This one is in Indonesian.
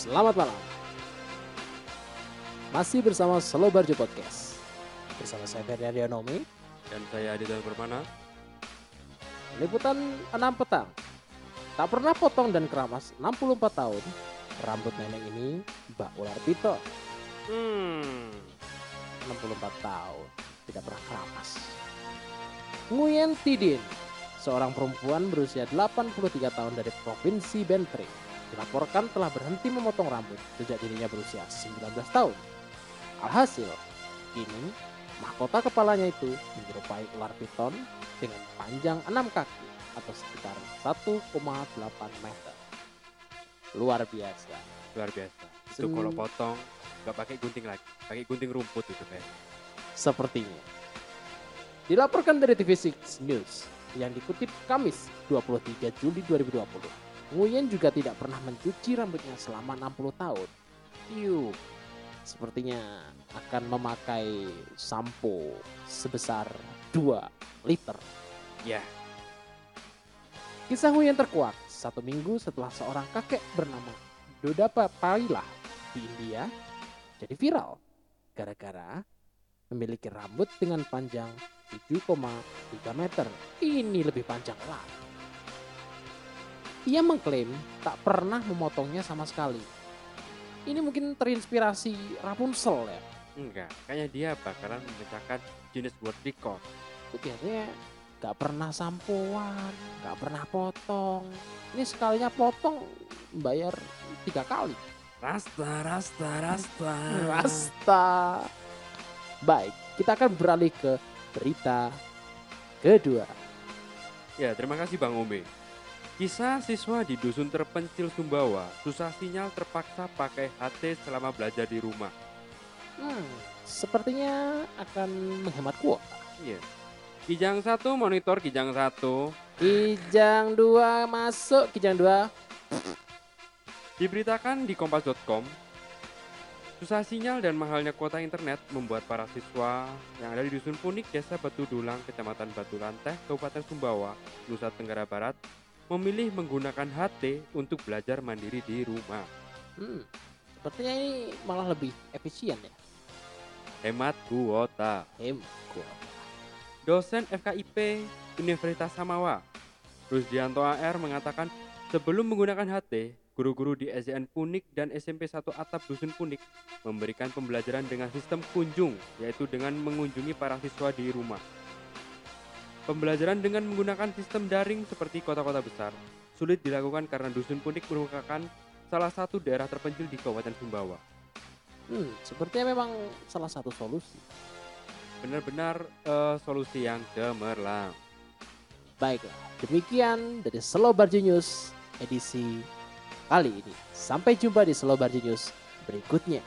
Selamat malam. Masih bersama Slow Barjo Podcast. Bersama saya Ferdi Nomi. Dan saya Aditya Permana. Liputan 6 petang. Tak pernah potong dan keramas 64 tahun. Rambut nenek ini Mbak Ular Pito. Hmm. 64 tahun. Tidak pernah keramas. Nguyen Tidin. Seorang perempuan berusia 83 tahun dari Provinsi Bentry. Dilaporkan telah berhenti memotong rambut sejak dirinya berusia 19 tahun. Alhasil, kini mahkota kepalanya itu menyerupai ular piton dengan panjang 6 kaki atau sekitar 1,8 meter. Luar biasa. Luar biasa. Itu Hmm. kalau potong nggak pakai gunting lagi, pakai gunting rumput itu kayak. Sepertinya. Dilaporkan dari TV6 News yang dikutip Kamis 23 Juli 2020. Nguyen juga tidak pernah mencuci rambutnya selama 60 tahun. Yuk, sepertinya akan memakai sampo sebesar 2 liter. Ya, Kisah Nguyen terkuak satu minggu setelah seorang kakek bernama Dodapa Pailah di India jadi viral gara-gara memiliki rambut dengan panjang 7,3 meter. Ini lebih panjang lah. Ia mengklaim tak pernah memotongnya sama sekali. Ini mungkin terinspirasi Rapunzel ya. enggak. Kayaknya dia bakalan memecahkan Guinness World Record. Itu biasanya gak pernah sampoan, gak pernah potong. Ini sekalinya potong bayar tiga kali. Rasta, rasta, rasta. Rasta. Baik, kita akan beralih ke berita kedua. Ya, terima kasih Bang Ome. Kisah siswa di dusun terpencil Sumbawa susah sinyal terpaksa pakai HT selama belajar di rumah. Hmm, sepertinya akan menghemat kuota. Iya. Kijang satu monitor Kijang satu. Kijang dua masuk, Kijang dua. Diberitakan di kompas.com, susah sinyal dan mahalnya kuota internet membuat para siswa yang ada di Dusun Punik, Desa Batu Dulang, Kecamatan Batu Lanteh, Kabupaten Sumbawa, Nusa Tenggara Barat, memilih menggunakan HT untuk belajar mandiri di rumah. Hmm, sepertinya ini malah lebih efisien ya. Hemat kuota. Hemat kuota. Dosen FKIP Universitas Samawa, Rusdianto AR mengatakan sebelum menggunakan HT, guru-guru di SDN Punik dan SMP 1 Atap Dusun Punik memberikan pembelajaran dengan sistem kunjung, yaitu dengan mengunjungi para siswa di rumah. Pembelajaran dengan menggunakan sistem daring seperti kota-kota besar sulit dilakukan karena Dusun Punik merupakan salah satu daerah terpencil di Kabupaten Sumbawa. Hmm, sepertinya memang salah satu solusi. Benar-benar eh, solusi yang cemerlang. Baiklah, demikian dari Slow Barjo News edisi kali ini. Sampai jumpa di Slow Barjo News berikutnya.